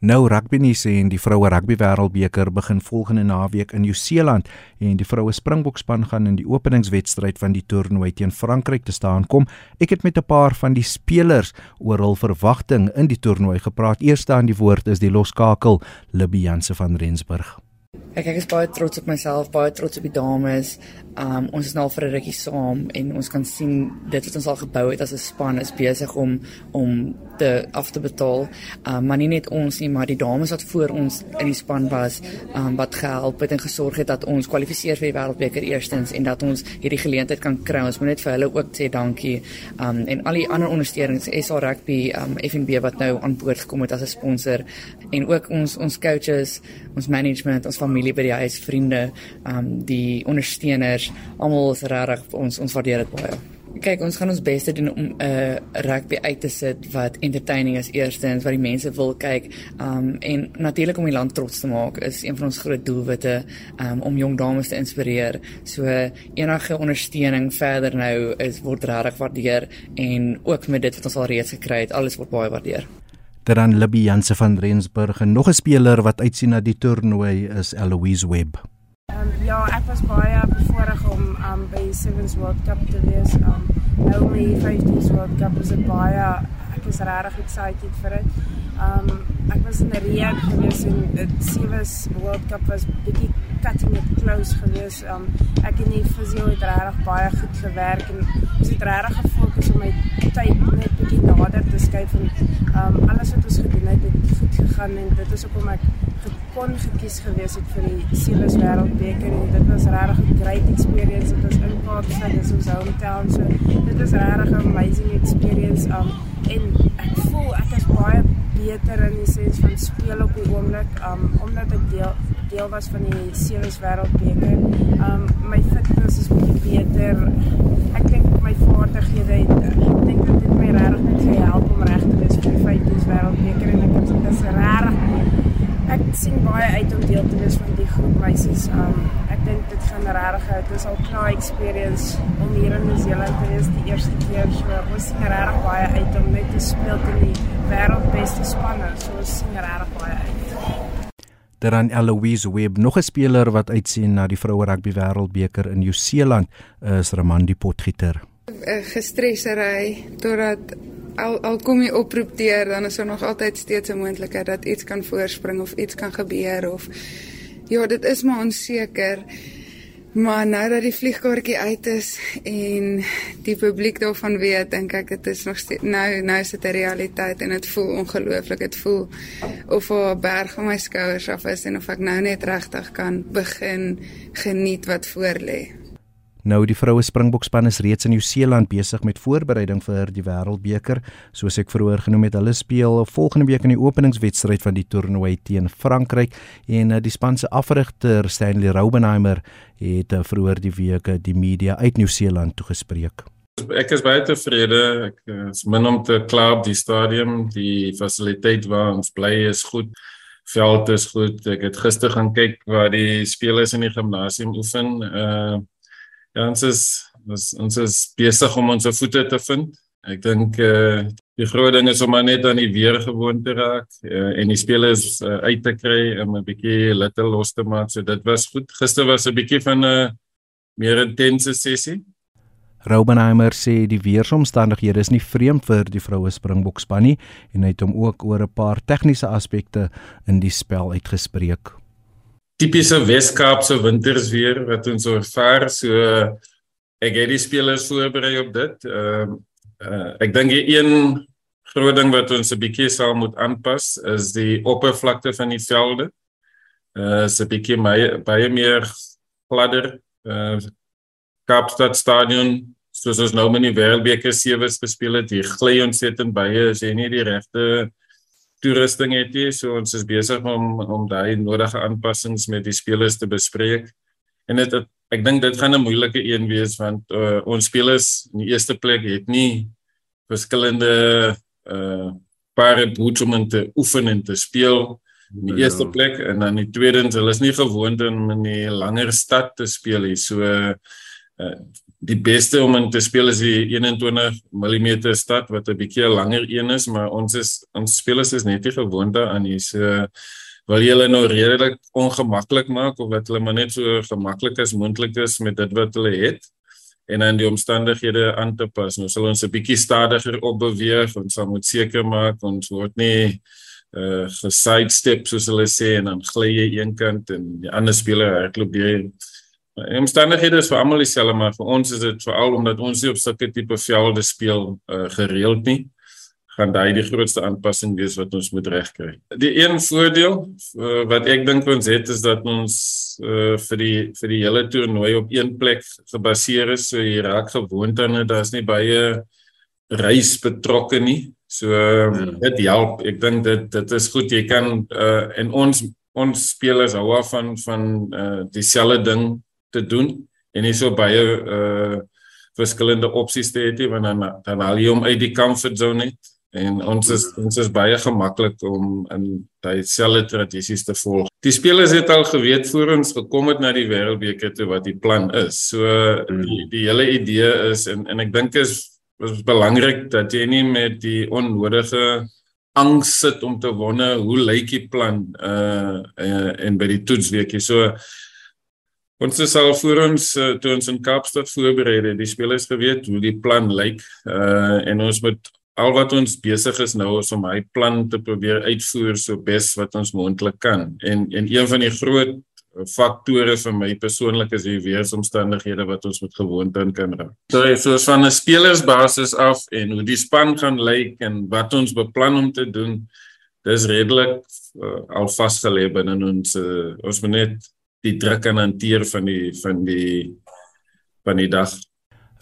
Nou rugby sê en die vroue rugby wêreldbeker begin volgende naweek in Nieu-Seeland en die vroue Springbokspan gaan in die openingswedstryd van die toernooi teen Frankryk te staan kom. Ek het met 'n paar van die spelers oor hul verwagting in die toernooi gepraat. Eerste aan die woord is die loskakel Libby Janse van Rensburg. Ek ek is baie trots op myself, baie trots op die dames. Um ons is nou al vir 'n rukkie saam en ons kan sien dit wat ons al gebou het as 'n span is besig om om te af te betaal. Um maar nie net ons nie, maar die dames wat voor ons in die span was, um wat gehelp het en gesorg het dat ons kwalifiseer vir die wêreldbeker eerstens en dat ons hierdie geleentheid kan kry. Ons moet net vir hulle ook sê dankie. Um en al die ander ondersteunings, SA Rugby, um FNB wat nou aan boord gekom het as 'n sponsor en ook ons ons coaches, ons management, ons familie by die huis, vriende, um die ondersteuners almal is regtig ons ons waardeer dit baie. Kyk, ons gaan ons bes te doen om 'n uh, rugby uit te sit wat entertaining is eerstens wat die mense wil kyk. Um en natuurlik om die land trots te maak is een van ons groot doelwitte um om jong dames te inspireer. So enige ondersteuning verder nou is word regtig waardeer en ook met dit wat ons al reeds gekry het, alles word baie waardeer. Dan Libby Janse van Rensburg en nog 'n speler wat uitsien na die toernooi is Eloise Webb. Um, ja, ek was baie um, by die Sevens World Cup te wees. Um, nou my 15s World Cup is dit baie ek is regtig excited vir dit. Um, ek was in Rio gewees en die Sevens World Cup was bietjie cutting it close gewees. Um, ek en die fisio het regtig baie goed gewerk en ons het regtig gefokus om my tyd net bietjie nader te skuif en um, alles wat ons gedoen het het goed gegaan en dit is hoekom ek kon gekies gewees het vir die Seeles Wêreldbeker en dit was regtig 'n great experience. Dit was in Kaapstad, dis ons hometown. So dit was regtig 'n amazing experience. Um en ek voel ek is baie beter in die sens van speel op die oomblik um omdat ek deel deel was van die Seeles Wêreldbeker. Um my fitness is baie beter. Ek dink my vaardighede het ek dink dit het my regtig net gehelp om reg te wees vir die 50s Wêreldbeker en ek het dit is regtig ek sien baie uit om deel te wees van die groep meisies. Um dink dit gaan regtig uit. Dit is al klaar experience om hier in Nieu-Seeland te wees die eerste keer. So ons sien regtig baie uit om net te speel teen die wêreldbeste spanne. So ons sien regtig baie uit. Dan Eloise Webb, nog 'n speler wat uitsien na die vroue rugby wêreldbeker in Nieu-Seeland, is Ramandi Potgieter. Gestressery totdat al al kom jy oproep deur dan is daar nog altyd steeds 'n moontlikheid dat iets kan voorspring of iets kan gebeur of ja, dit is maar onseker. Maar nou dat die vliegkaartjie uit is en die publiek daarvan weet, dink ek dit is nog steeds nou nou is dit 'n realiteit en dit voel ongelooflik. Dit voel of 'n berg van my skouers af is en of ek nou net regtig kan begin geniet wat voorlê. Nou die vroue Springbokspan is reeds in Nieu-Seeland besig met voorbereiding vir die Wêreldbeker. Soos ek vroeër genoem het, hulle speel volgende week in die openingswedstryd van die toernooi teen Frankryk en eh, die span se afrigter Stanley Raubenheimer het eh, vroeër die week die media uit Nieu-Seeland toegespreek. Ek is baie tevrede. Ek is min om te kla op die stadion. Die fasiliteit waar ons bly is goed. Veld is goed. Ek het gister gaan kyk waar die spelers in die gimnasium oefen. Uh Ja, ons is ons, ons is besig om ons voete te vind. Ek dink eh uh, die groot ding is om net aan die weer gewoon te raak uh, en die spelers uh, uit te kry om 'n bietjie little los te maak. So dit was goed. Gister was 'n bietjie van 'n meer intense sessie. Raubenheimer sê die weeromstandighede is nie vreemd vir die vroue Springbokspan nie en hy het hom ook oor 'n paar tegniese aspekte in die spel uitgespreek tipiese Wes-Kaapse wintersweer wat ons ervaar. So ek het die spelers voorberei op dit. Ehm uh, uh, ek dink die een groot ding wat ons 'n bietjie sal moet aanpas is die oppervlakte van die velde. Uh is 'n bietjie baie baie meer gladder. Uh Kaapstad stadion soos ons nou met die Wêreldbeker sewes gespeel het, hier gly ons net in baie as jy nie die regte toerusting het jy. So ons is besig om om daai nodige aanpassings met die spelers te bespreek. En dit ek dink dit gaan 'n moeilike een wees want uh, ons spelers in die eerste plek het nie verskillende uh paar boots om te oefen en te speel in die ja. eerste plek. En dan die tweede hulle is nie gewoond om in 'n langer stad te speel hier so uh, die beste om in te speel is die 21 mm stad wat 'n bietjie langer een is, maar ons is ons spelers is net nie gewoond daaraan nie. So wil jy hulle nou redelik ongemaklik maak of wat hulle maar net so gemaklik as moontlik is met dit wat hulle het en dan die omstandighede aan te pas. Nou sal ons 'n bietjie stadiger opbeweeg en sal moet seker maak ons word nie uh gesidestep soos hulle sê en dan gly jy een kant en die ander speler hardloop deur. Die omstandighede is vir almal dieselfde maar vir ons is dit veral omdat ons nie op sulke tipe velde speel uh gereeld nie gaan daai die grootste aanpassing wees wat ons moet regkry. Die een voordeel uh, wat ek dink ons het is dat ons uh, vir die vir die hele toernooi op een plek gebaseer is. So jy raak gewoond aan dit. Daar's nie baie reis betrokke nie. So um, dit help. Ek dink dit dit is goed jy kan uh, en ons ons spelers hou af van van uh, dieselfde ding te doen en nie so baie uh verskillende opsies te hê want dan dan haal jy hom uit die comfort zone net en ons is ons is baie gemaklik om in daai selfde tradisies te volg. Die spelers het al geweet voor ons gekom het na die wêreldbeker toe wat die plan is. So die die hele idee is en en ek dink is is belangrik dat jy nie met die onnodige angs sit om te wonder hoe lyk die plan uh, uh en by die toetsweekie. So ons is al voor ons uh, toe ons in Kaapstad voorberei het, die spelers geweet hoe die plan lyk uh en ons moet al wat ons besig is nou is om hy plan te probeer uitvoer so bes wat ons moontlik kan. En en een van die groot faktore vir my persoonlik is die weeromstandighede wat ons met gewoonte in kan raak. So so van 'n spelersbasis af en hoe die span gaan lyk en wat ons beplan om te doen, dis redelik uh, al vasgelê binne ons uh, ons moet net die druk aan hanteer van die van die van die dag.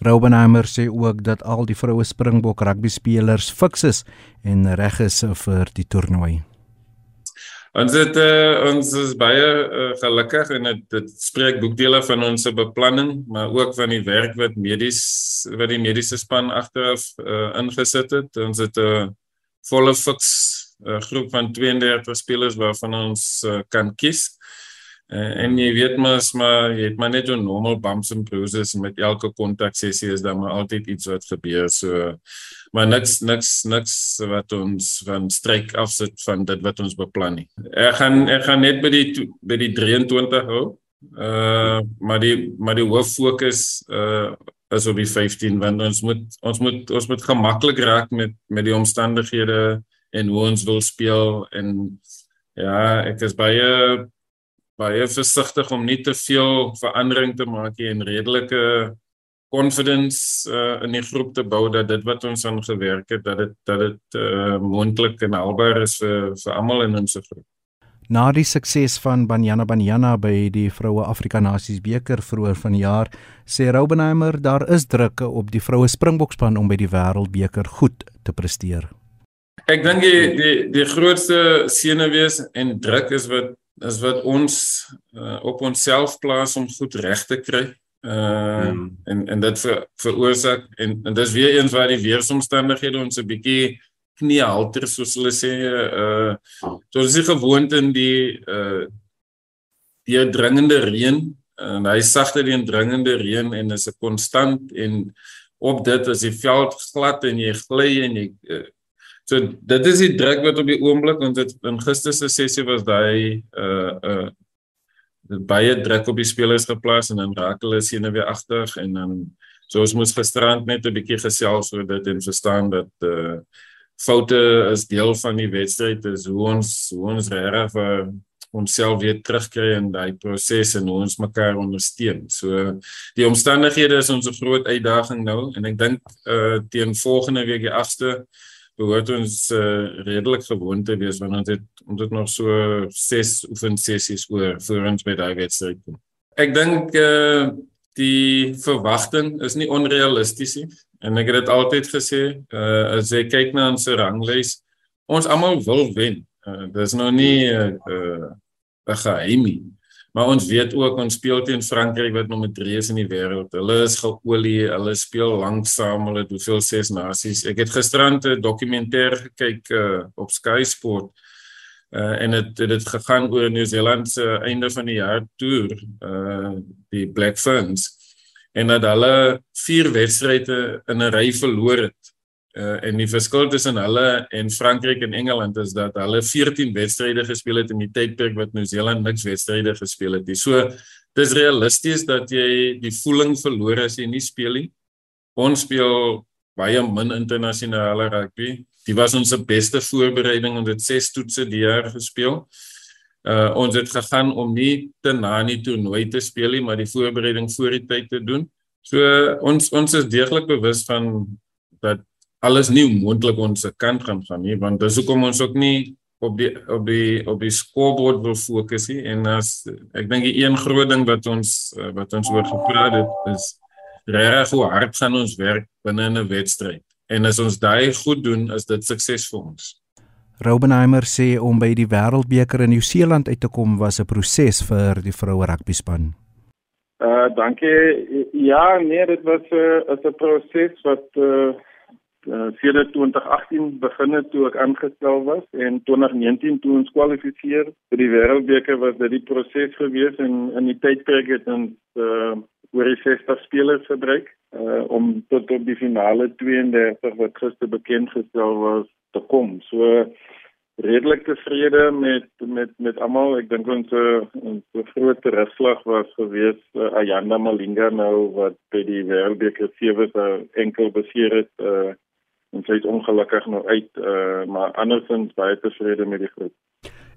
Roubenheimer sê ook dat al die vroue Springbok rugby spelers fiks is en reg is vir die toernooi. Ons het uh, ons is baie uh, gelukkig en dit dit spreek boekdele van ons beplanning, maar ook van die werk wat medies wat die mediese span agteraf uh, ingesit het. Ons het 'n uh, volle fiks uh, groep van 32 spelers waarvan ons uh, kan kies. Uh, en jy weet mos maar jy het maar net 'n normal bumps and bruises met elke kontak sessie is daar maar altyd iets wat gebeur so maar niks niks niks wat ons van stryk afsit van dit wat ons beplan nie. Ek gaan ek gaan net by die by die 23 hou. Uh maar die maar die hoof fokus uh is op die 15 want ons moet ons moet ons moet gemaklik raak met met die omstandighede en hoe ons wil speel en ja, ek is baie baie versigtig om nie te veel verandering te maak nie en redelike confidence uh, in die groep te bou dat dit wat ons aan gewerk het dat dit dat dit uh, moontlik en haalbaar is vir vir almal in ons groep. Na die sukses van Banyana Banyana by die Vroue Afrika Nasies beker vroeër vanjaar, sê Roubenheimer daar is druk op die vroue Springbokspan om by die Wêreldbeker goed te presteer. Ek dink die die die grootste senuwees en druk is wat is wat ons uh, op onsself plaas om goed reg te kry. Uh hmm. en en dit ver, veroorsaak en en dis weer eens waar die weeromstandighede ons 'n bietjie knie halter soos hulle sê uh so dis gewoond in die uh die dringende reën en hy sagte die dringende reën en is 'n konstant en op dit as die veld glad en jy gly en jy uh, So dit is die druk wat op die oomblik want dit in gister se sessie was daai uh uh baie druk op die spelers geplaas en dan raak hulle sien weer agter en dan so ons moes gisterand net 'n bietjie gesels oor dit en verstaan dat uh foute is deel van die wedstryd is hoe ons hoe ons reg vir onsself weer terugkry in daai proses en hoe ons mekaar ondersteun. So die omstandighede is ons groot uitdaging nou en ek dink uh teen volgende week die 8ste behoort ons uh, redelik gewoon te wees want ons het ons het nog so 6 oefensessies oor voor ons by daai wedstryd. Ek dink uh, die verwagting is nie onrealisties nie en ek het dit altyd gesê uh, as jy kyk na ons ranglys ons almal wil wen. Uh, Dis nou nie 'n uh, 'n geheim nie. Maar ons weet ook ons speel teen Frankryk wat nommer 3 is in die wêreld. Hulle is geolie, hulle speel lanksaam, hulle het hoeveel ses nasies. Ek het gisterand 'n dokumentêr gekyk uh, op Sky Sport. Uh, en dit het dit gegaan oor Nieu-Seeland se einde van die jaar toer, uh die Black Ferns. en dat hulle vier wedstryde in 'n ry verloor het. Uh, en die verskil tussen hulle en Frankryk en Engeland is dat hulle 14 wedstryde gespeel het in die tydperk wat Nieu-Seeland niks wedstryde gespeel het nie. So dis realisties dat jy die voeling verloor as jy nie speel nie. Ons speel baie min internasionale rugby. Dit was ons beste voorbereiding ons het 6 toetse die jaar gespeel. Uh ons het gegaan om nie te na in die toernooi te speel nie, maar die voorbereiding voor die tyd te doen. So ons ons is deeglik bewus van dat alles nie moontlik ons se kant gaan gaan nie, want dis hoekom ons ook nie op die op die op die scoreboard wil fokus nie en as ek dink die een groot ding wat ons uh, wat ons oor gepraat het is regtig hoe hard gaan ons werk binne 'n wedstryd. En as ons daai goed doen, is dit sukses vir ons. Robenheimer sê om by die Wêreldbeker in Nieu-Seeland uit te kom was 'n proses vir die vroue rugbyspan. Uh dankie. Ja, nee, dit was 'n uh, 'n proses wat uh uh, sedert 2018 begin het toe ek aangestel was en 2019 toe ons kwalifiseer vir die wêreldbeker was dit die proses gewees en in die tydperk het ons uh, oor die 60 spelers gebruik uh, om tot op die finale 32 wat gister bekend gestel was te kom. So redelik tevrede met met met almal. Ek dink ons ons groot terugslag was gewees uh, Ayanda Malinga nou wat by die wêreldbeker sewe enkel beseer het uh, en sy is ongelukkig nou uit uh, maar andersins baie tevrede met die groep.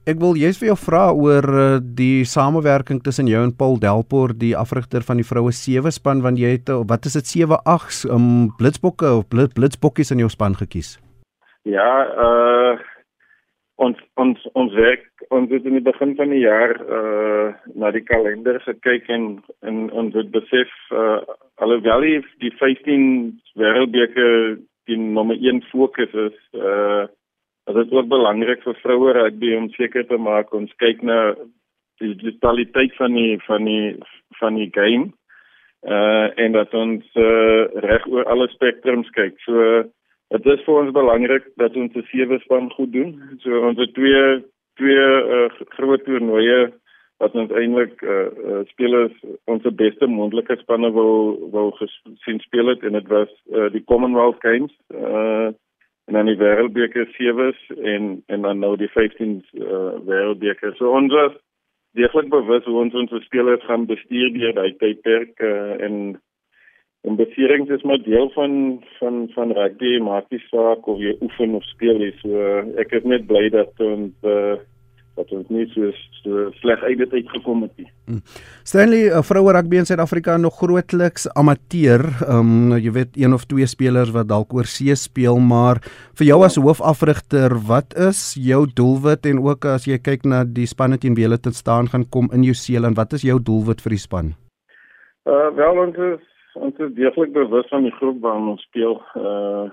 Ek wil jous vir jou vra oor uh, die samewerking tussen jou en Paul Delport, die afrigter van die vroue sewe span want jy het wat is dit 7 8 um blitsbokke of blit, blitsbokkies in jou span gekies? Ja, uh ons ons ons werk ons het in die begin van die jaar uh na die kalender gekyk en en ons het besef uh alhoewel die 15 wêreldbeker die nommer 1 fokus is uh dit is ook belangrik vir vroue rugby om seker te maak ons kyk na die totaliteit van die van die van die game uh en dat ons uh, reg oor alle spektrums kyk. So dit is vir ons belangrik dat ons se sewe span goed doen. So ons het twee twee uh, groot toernooie wat ons eintlik uh, uh, spelers ons beste moontlike spanne wil wil gesien speel het en dit was uh, die Commonwealth Games uh en dan die wêreldbeker sewes en en dan nou die 15 uh, wêreldbeker. So ons was deeglik bewus hoe ons ons spelers gaan bestuur deur daai tydperk uh, en en beserings is maar deel van van van rugby, maak nie saak of jy oefen of speel nie. So uh, ek is net bly dat ons uh, dat ons nie so so sleg uit dit uitgekom het nie. Hmm. Stanley, uh, vroue rugby in Suid-Afrika nog grootliks amateur. Ehm um, jy weet een of twee spelers wat dalk oor see speel, maar vir jou as hoofafrigter, wat is jou doelwit en ook as jy kyk na die spanne teen wie hulle te staan gaan kom in Nieu-Seeland, wat is jou doelwit vir die span? Uh wel ons is ons is deeglik bewus van die groep waarin ons speel. Uh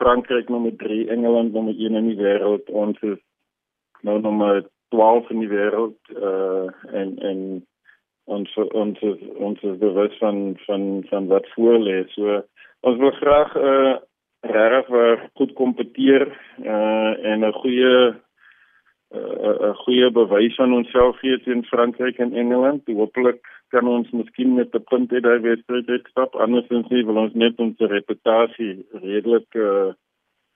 Frankryk nommer 3, Engeland nommer 1 in die wêreld. Ons is nou nommer 12 in die wêreld uh en en ons ons ons is bewus van van van wat voor lê. So ons wil graag uh regtig goed kompeteer uh en 'n goeie 'n goeie bewys van onsself gee teen Frankryk en Engeland. Hoopelik kan ons miskien met 'n punt hê daai wedstryd stap. Andersins nie wil ons net ons reputasie redelik uh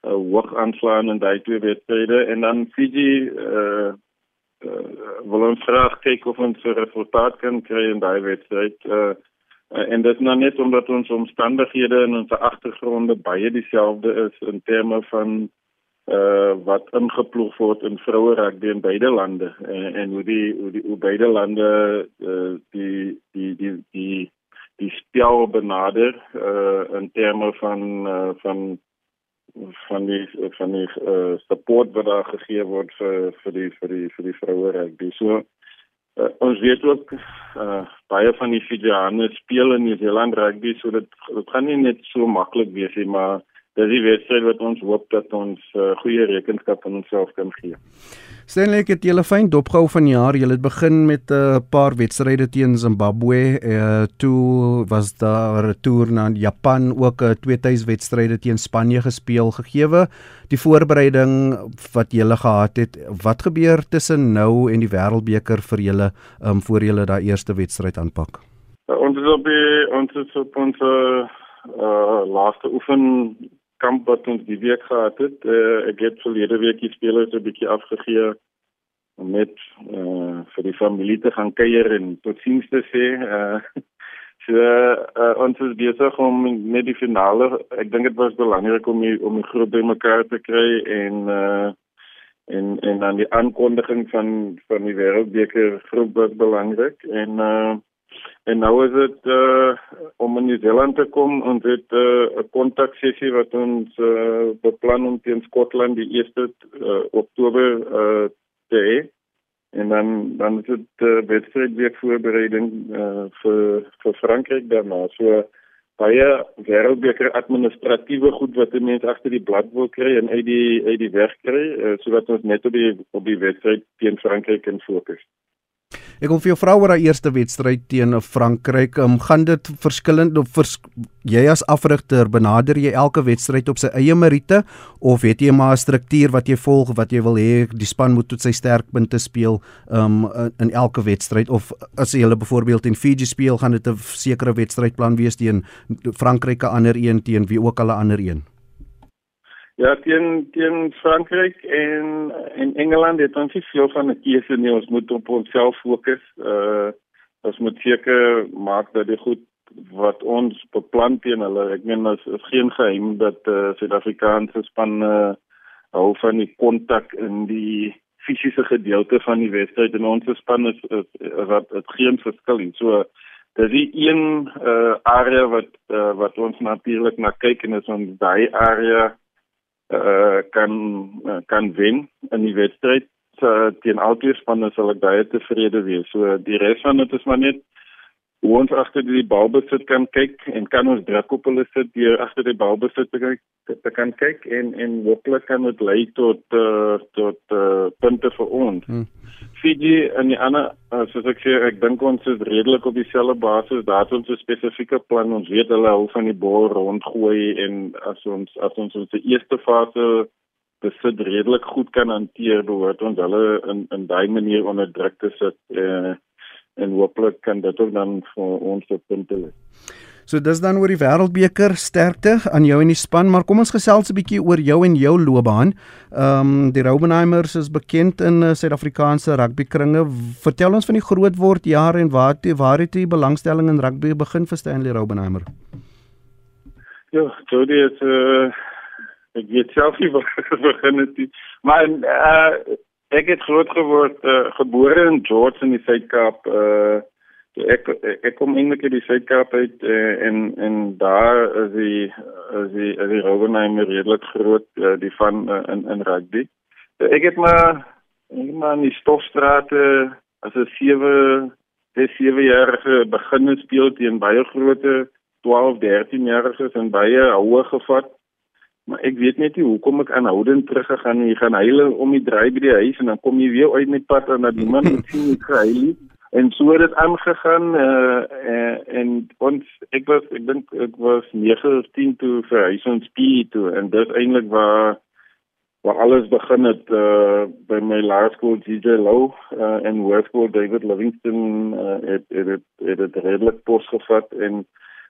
uh, hoog aanslaan in daai twee wedstryde en dan Fiji uh, uh wil ons graag kyk of ons 'n resultaat kan kry in daai wedstryd. Uh, uh en dit nou net omdat ons omstandighede in ons agtergronde baie dieselfde is in terme van uh wat ingeploeg word in vroue rugby in beide lande. En, en hoe die hoe die hoe beide lande uh die die die die die spel benader uh in terme van uh van van die van die uh, support wat daar gegee word vir vir die vir die vir die vroue rugby. So uh, ons weet ook uh, baie van die Fijiane speel in New Zealand rugby, so dit dit gaan nie net so maklik wees nie, maar dis die wedstryd wat ons hoop dat ons uh, goeie rekenskap van onsself kan gee. Stanley het julle fyn dopgehou van jaar. Julle het begin met 'n uh, paar wedstryde teen Zimbabwe. Uh, toe was daar 'n toer na Japan, ook 'n uh, twee tuiswedstryde teen Spanje gespeel gegeewe. Die voorbereiding wat julle gehad het, wat gebeur tussen nou en die Wêreldbeker vir julle um, voor julle daai eerste wedstryd aanpak? Uh, ons is op die ons is op ons uh, laaste oefen kamp wat ons die week gehad het. Uh, ek het verlede week die spelers 'n bietjie afgegee om net uh, vir die familie te gaan kuier en totsiens te sê. Uh, so uh, ons is besig om net die finale. Ek dink dit was belangrik om die, om die groep bymekaar te kry en uh, en en dan die aankondiging van van die wêreldbeker groep was belangrik en uh, en nou is dit uh, om in New Zealand te kom en dit 'n uh, kontak sessie wat ons uh, beplan om teen Skotland die 1 uh, Oktober uh, te hê en dan dan is dit uh, wedstryd weer voorbereiding uh, vir vir Frankryk daarna so baie wêreldbeker administratiewe goed wat mense agter die blad wil kry en uit die uit die weg kry uh, sodat ons net op die op die wedstryd teen Frankryk kan fokus. Ek wil vir jou vra oor daai eerste wedstryd teen Frankryk. Um, gaan dit verskillend of vers, jy as afrigter benader jy elke wedstryd op sy eie meriete of het jy maar 'n struktuur wat jy volg wat jy wil hê die span moet tot sy sterkpunte speel um, in elke wedstryd of as jy hulle byvoorbeeld in Fiji speel, gaan dit 'n sekere wedstrydplan wees teen Frankryk 'n ander een teen wie ook al 'n ander een? Ja, teen teen Frankryk en en Engeland het ons nie veel van 'n keuse nie. Ons moet op onsself fokus. Uh ons moet seker maak dat dit goed wat ons beplan teen hulle. Ek meen ons is geen geheim dat uh Suid-Afrikaanse spanne uh, hou van die kontak in die fisiese gedeelte van die wedstryd en ons span is wat dit geen verskil nie. So dis die een uh area wat uh, wat ons natuurlik na kyk en is ons daai area uh, kan uh, kan wen in die wedstryd uh, teen albei spanne sal ek baie tevrede wees. So die res van dit is maar net hoe ons agter die bal besit kan kyk en kan ons druk op hulle sit deur agter die bal besit te kyk te kan kyk en en hopelik kan dit lei tot uh, tot uh, punte vir ons. Hmm. Fiji en die ander uh, soos ek sê ek dink ons is redelik op dieselfde basis. Daar het ons 'n spesifieke plan. Ons weet hulle hou van die bal rondgooi en as ons as ons ons eerste fase besit redelik goed kan hanteer, behoort ons hulle in in daai manier onder druk te sit. Uh, en hopelik kan dit ook dan vir ons op punte lê. So dis dan oor die wêreldbeker sterkte aan jou en die span, maar kom ons gesels 'n bietjie oor jou en jou loopbaan. Ehm um, die Robenheimers is bekend in uh, Suid-Afrikaanse rugbykringe. Vertel ons van die grootword jare en waar toe waar het jy belangstelling in rugby begin vir Stanley Robenheimer? Ja, so dit uh, ek weet self nie waar begin het. Maar uh, Ek het groot geword uh, gebore in George in die Suid-Kaap. Uh ek ek kom eintlik uit die Suid-Kaap uit uh, en en daar is die is die is die Rogenheim redelik groot uh, die van uh, in in rugby. Uh, ek het maar ek maar in die stofstrate as 'n 7 dis 7 jarige begin speel teen baie groot 12 13 jariges en baie hoë gevat. Maar ek weet net nie hoekom ek aanhoudend teruggegaan en jy gaan huil om die draai by die huis en dan kom jy weer uit met pad en dan die man het sien ek gehuil en so het dit aangegaan uh, uh, en ons ek was ek dink ek was 9 of 10 toe vir huis ons spie toe en dit eintlik waar waar alles begin het uh, by my laerskool DJ Low uh, en hoërskool David Livingston uh, het het het, het, het redelik pos gevat en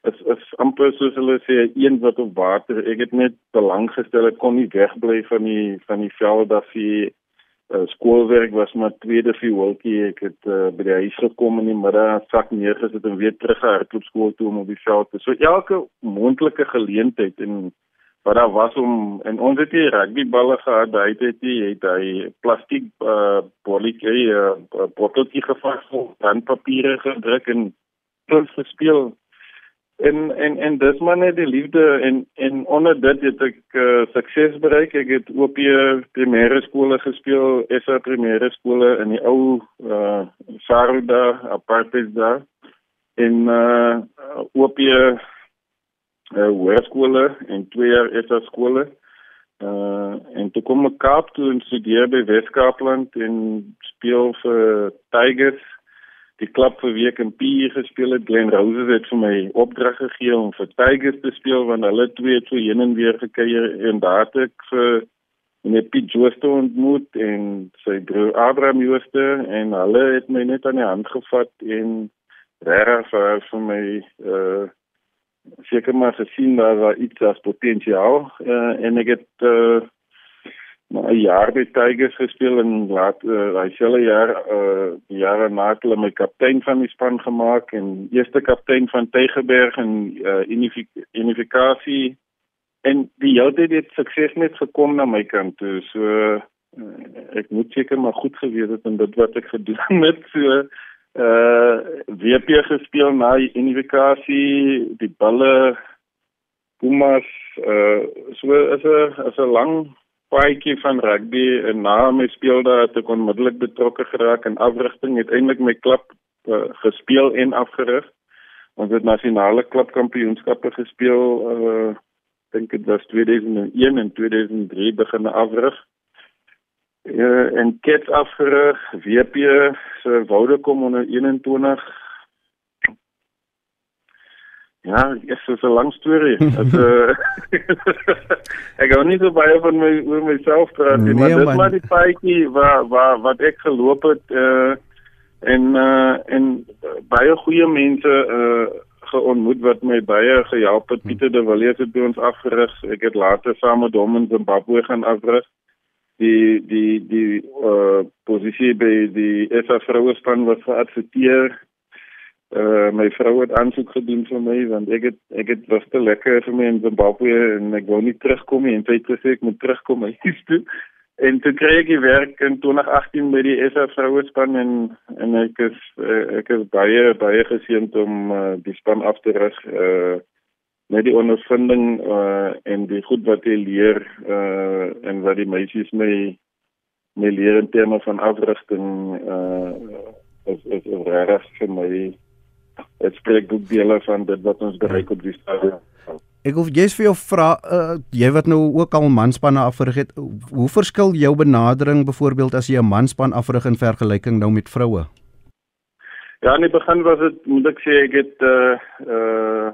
is is amper soos hulle sê een wat op water ek het net belang gestel ek kon nie wegbly van die van die veld af die uh, skoolwerk was maar tweede wolkie ek het uh, by die huis gekom in die middag sak neergesit en weer terug gehardloop skool toe om op die veld te so elke moontlike geleentheid en wat daar was om en ons het hier rugbyballe gehad. Hy het hy het hy plastiek uh, bolletjie uh, botteltjie gevas dan papiere gedruk en ons gespeel en en en dis maar net die liefde en en onder dit het ek uh, sukses bereik. Ek het op die primêre skole gespeel, SA primêre skole in die ou uh Saruda apartheid daar in uh op die uh hoërskole en twee jaar SA skole. Uh en toe kom ek Kaap toe en studeer by Wes-Kaapland en speel vir Tigers die klub vir week in Pier gespeel het. Glen Roses het vir my opdrag gegee om vir Tigers te speel want hulle twee het so heen en weer gekuier en daar het ek vir meneer Piet Jooste ontmoet en sy broer Abraham Jooste en hulle het my net aan die hand gevat en regtig vir, vir my uh seker maar gesien dat daar iets as potensiaal uh, en ek het uh maar 'n jaar by Tigers gespeel en laat uh, daai selfe jaar uh die jare het hulle my kaptein van die span gemaak en eerste kaptein van Tygerberg en uh unifikasie en die hele tyd het sukses net gekom na my kant toe so uh, ek moet seker maar goed geweet het in dit wat ek gedoen het so uh WP gespeel na die unifikasie die balle Pumas uh so is 'n is 'n lang paadjie van rugby en na my speel daar het ek onmiddellik betrokke geraak in afrigting uiteindelik my klub uh, gespeel en afgerig. Ons het nasionale klubkampioenskappe gespeel uh dink dit was 2001 en 2003 begin afrig. Uh, en kits afgerig WP se woude kom onder 21 Ja, dit is 'n lang storie. Dit uh, ek gou nie so baie van my oor myself praat nie, nee, maar dit maar die paadjie waar waar wat ek geloop het uh en uh en baie goeie mense uh geontmoet wat my baie gehelp het. Pieter de Villiers het by ons afgerig. Ek het later saam met hom in Zimbabwe gaan afrig. Die die die uh posisie by die SA vroue span was geadverteer Uh my vrou het aansoek gedoen vir my want ek het ek het was te lekker vir my in Zimbabwe en ek wou nie terugkom nie en sy het gesê ek moet terugkom huis toe. En toe kry ek werk in 2018 by die SA vroue span en en ek is uh, ek is baie baie geseënd om uh, die span af te rig uh met die ondervinding uh en die goed wat jy leer uh en wat die meisies my my leer in terme van afrigting uh is is regtig vir my dit spreek boekdele van dit wat ons bereik op die stadium. Ek wil jy's vir jou vra uh, jy wat nou ook al manspanne afrig het, hoe verskil jou benadering byvoorbeeld as jy 'n manspan afrig in vergelyking nou met vroue? Ja, in die begin was dit moet ek sê ek het uh uh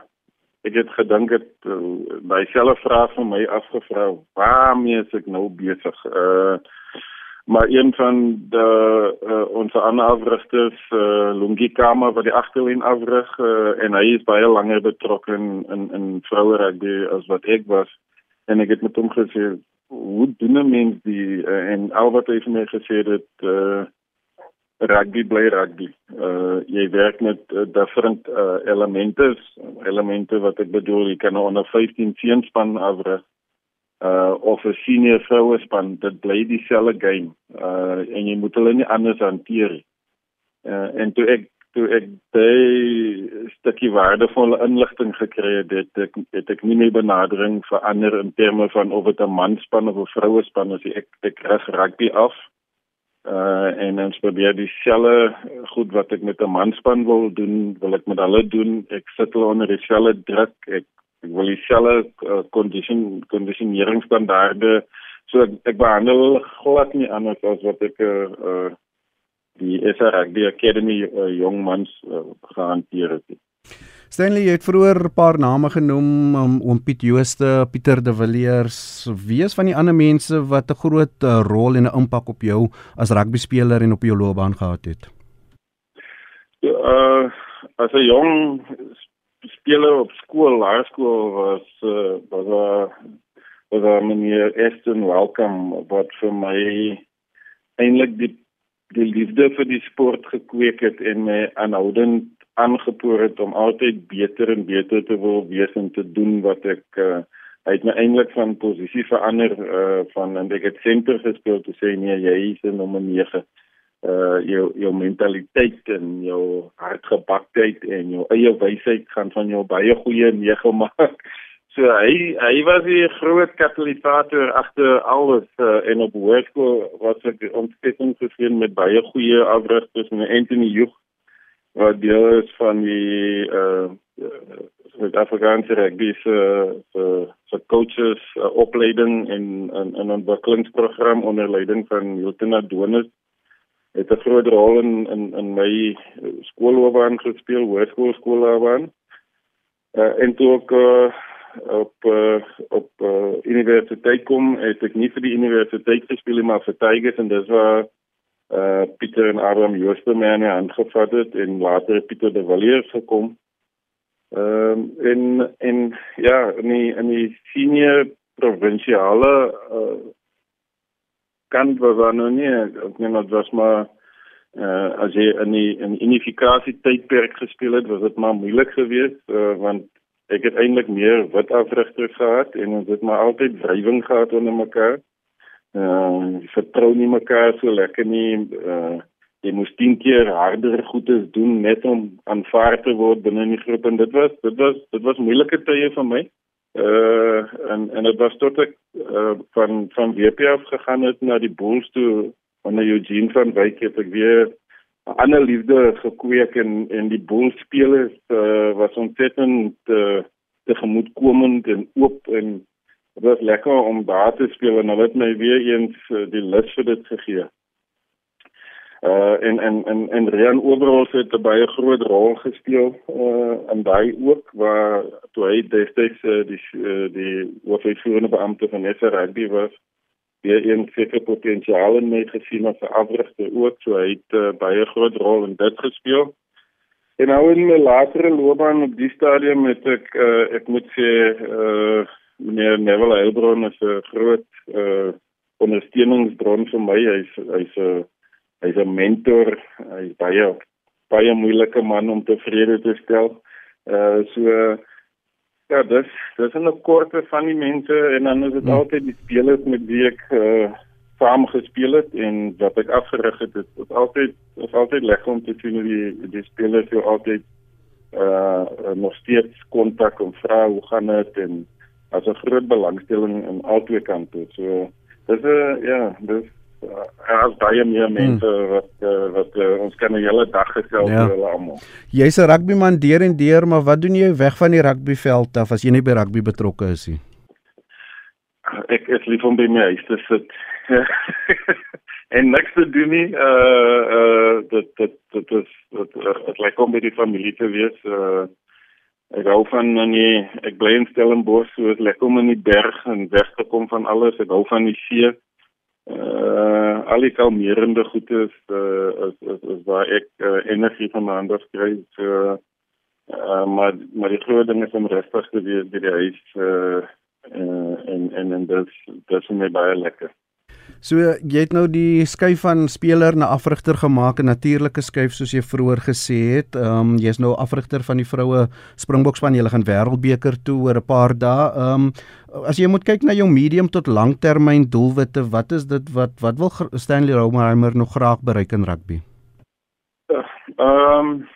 ek het gedink dit uh, myself vra vir my afgevra waarmee is ek nou besig? Uh maar een van de uh, onze ander afrigters uh, Lungi Kama wat die agterlyn afrig uh, en hy is baie langer betrokke in in, in vroue rugby as wat ek was. En ek het met hom gesê hoe doen 'n mens die uh, en al wat hy vir my gesê het uh, rugby bly rugby. Uh, jy werk met uh, different uh, elemente elemente wat ek bedoel jy kan onder 15 seenspan afrig uh of 'n senior vroue span dit bly dieselfde game uh en jy moet hulle nie anders hanteer nie. Uh en toe ek toe ek baie stukkie waardevolle inligting gekry het, het ek het ek nie meer benadering verander in terme van of dit 'n manspan of 'n vroue span is. Ek ek rig rugby af. Uh en ons probeer dieselfde goed wat ek met 'n manspan wil doen, wil ek met hulle doen. Ek sit hulle onder dieselfde druk. Ek ek wil dieselfde condition uh, conditioneringsstandaarde so ek, ek behandel glad nie anders as wat ek uh, die SRG die Academy uh, jong mans uh, gehanteer het. Stanley het vroeër 'n paar name genoem om um, oom Piet Jooste, Pieter de Villiers, wie is van die ander mense wat 'n groot uh, rol en 'n impak op jou as rugby speler en op jou loopbaan gehad het? Ja, uh, as 'n jong speler op skool, laerskool was uh, was 'n was 'n meneer Eston Welcome wat vir my eintlik die die liefde vir die sport gekweek het en my aanhoudend aangepoor het om altyd beter en beter te wil wees en te doen wat ek uh, hy het my eintlik van posisie verander uh, van en ek het senter gespeel te sê nee jy is nommer 9 uh jou jou mentaliteit en jou hartgebaktheid en jou eie wysheid gaan van jou baie goeie nege maak. So hy hy was 'n groot katalisator agter alles uh, en op hoërskool was ek ontsettend geveen met baie goeie afrigters en Anthony Joog wat deel is van die uh Suid-Afrikaanse rugby se se coaches uh, opleiding en 'n 'n ontwikkelingsprogram onder leiding van Hilton Adonis het 'n groot rol in in in my skoolloopbaan gespeel, hoërskool skoolloopbaan. Uh, en toe ek uh, op uh, op uh, universiteit kom, het ek nie vir die universiteit gespeel nie, maar vir Tigers en dis waar uh Pieter en Abraham Joosterman aangevat het en later Pieter de Villiers gekom. Ehm um, en en ja, in die in die senior provinsiale uh kant was daar nou nie, ek meen dit was maar uh as jy in die in unifikasie tydperk gespeel het, was dit maar moeilik geweest uh, want ek het eintlik meer wit afrigters gehad en ons het maar altyd wrywing gehad onder mekaar. Ehm uh, vertrou nie mekaar so lekker nie. Uh jy moes 10 keer harder goedes doen net om aanvaar te word binne die groep en dit was dit was dit was moeilike tye vir my. Uh en en dit was tot ek uh, van van WP af gegaan het na die Bulls toe onder Eugene van Wyk het ek weer 'n ander liefde gekweek en en die Bulls spelers uh, was ontsettend uh, tegemoetkomend en oop en dit was lekker om daar te speel en hulle het my weer eens uh, die lus vir dit gegee. Uh en en en en Rian Oberholz het 'n baie groot rol gespeel uh in daai ook waar toe hy destyds uh, die uh, die hoofuitvoerende beampte van SA Rugby was weer een sekere potensiaal in my gesien as 'n afrigter ook so hy het uh, baie groot rol in dit gespeel. En nou in my latere loopbaan op die stadium het ek uh, ek moet sê uh meneer Neville Heilbron is 'n groot uh ondersteuningsbron vir my. Hy's hy's 'n hy's 'n mentor. Hy's baie baie moeilike man om tevrede te stel. Uh so ja, dis dis 'n korte van die mense en dan is dit hmm. altyd die spelers met wie ek uh saam gespeel het en wat ek afgerig het. Dit is altyd is altyd lekker om te sien hoe die die spelers jou altyd uh nog steeds kontak en vra hoe gaan dit en as 'n groot belangstelling in albei kante. So dis 'n ja, dis uh, as baie meer hmm. mense hmm. wat uh, wat uh, ons kan 'n hele dag gesels ja. oor hulle almal. Jy's 'n rugbyman deur en deur, maar wat doen jy weg van die rugbyveld af as jy nie by rugby betrokke is nie? Ek ek lief om by my huis te sit. en niks te doen nie. Uh uh dit dit dit is dit dit lyk om by die familie te wees. Uh ek hou van en jy ek bly in Stellenbosch, so dit lekker om in die berg en weg te kom van alles. Ek hou van die see uh al die kalmerende goede is uh is, is, is waar ek uh, energie van my ander kry. So uh maar maar die groot ding is om rustig te wees by die huis uh, uh en en en dit dit is my baie lekker So jy het nou die skuif van speler na afrigter gemaak, 'n natuurlike skuif soos jy vroeër gesê het. Ehm um, jy's nou afrigter van die vroue Springbokspan. Jy gaan Wêreldbeker toe oor 'n paar dae. Ehm um, as jy moet kyk na jou medium tot langtermyn doelwitte, wat is dit wat wat wil Stanley Rouwheimer nog graag bereik in rugby? Ehm um,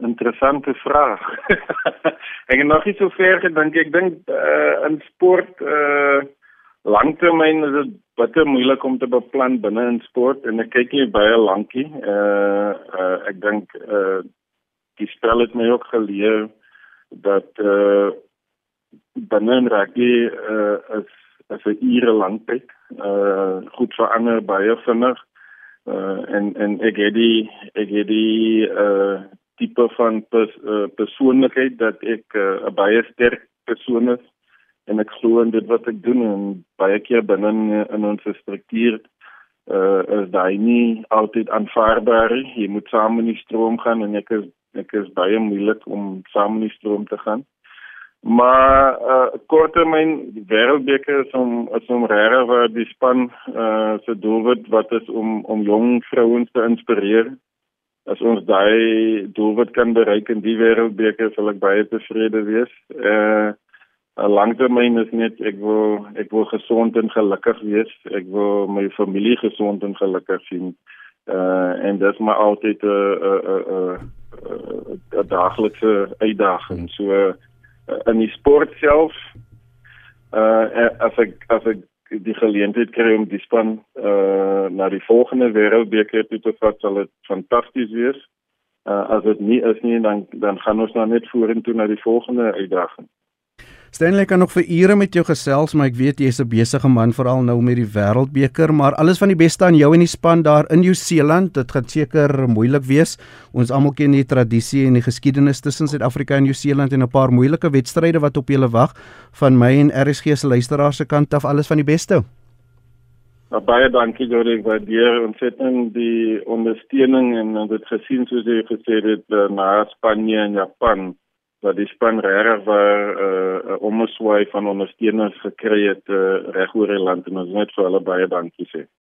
interessante vraag. ek het nog nie so ver gedink. Ek dink uh, in sport uh langtermyn is dit baie moeilik om te beplan binne in sport en ek kyk nie baie lankie. Uh, uh ek dink uh die spel het my ook geleer dat uh binne in rugby uh is as 'n ure lank tyd uh goed verander baie vinnig. Uh en en ek het die ek het die uh tipe van pers, uh, persoonlikheid dat ek 'n uh, baie sterk persoon is en ek glo in dit wat ek doen en baie keer binne in, ons struktuur uh is daai nie altyd aanvaarbaar. Jy moet saam in die stroom gaan en ek is ek is baie moeilik om saam in die stroom te gaan. Maar uh korttermyn wêreldbeker is om is om regtig waar die span uh se doelwit wat is om om jong vrouens te inspireer. As ons daai doelwit kan bereik in die wêreldbeker sal ek baie tevrede wees. Uh 'n langtermyn is net ek wil ek wil gesond en gelukkig wees. Ek wil my familie gesond en gelukkig sien. Uh en dit is maar altyd 'n 'n 'n 'n daaglikse uitdaging. So uh, in die sport self uh as ek as ek die geleentheid kry om die span uh na die volgende wêreldbeker toe te vat, sal dit fantasties wees. Uh as dit nie is nie, dan dan gaan ons nou net vorentoe na die volgende uitdaging. Stanley kan nog vir ure met jou gesels, maar ek weet jy's 'n besige man veral nou met die Wêreldbeker, maar alles van die beste aan jou en die span daar in Nieu-Seeland. Dit gaan seker moeilik wees. Ons almal ken die tradisie en die geskiedenis tussen Suid-Afrika en Nieu-Seeland en 'n paar moeilike wedstryde wat op julle wag. Van my en RSG se luisteraars se kant af alles van die beste. Nou, baie dankie Jody, ek waardeer ontsettend die ondersteuning en dit gesien soos jy gesê het uh, na Spanje en Japan dat die span regtig waar 'n uh, omswaai van ondersteuners gekry het uh, reg oor die land en ons net vir hulle baie dankie sê.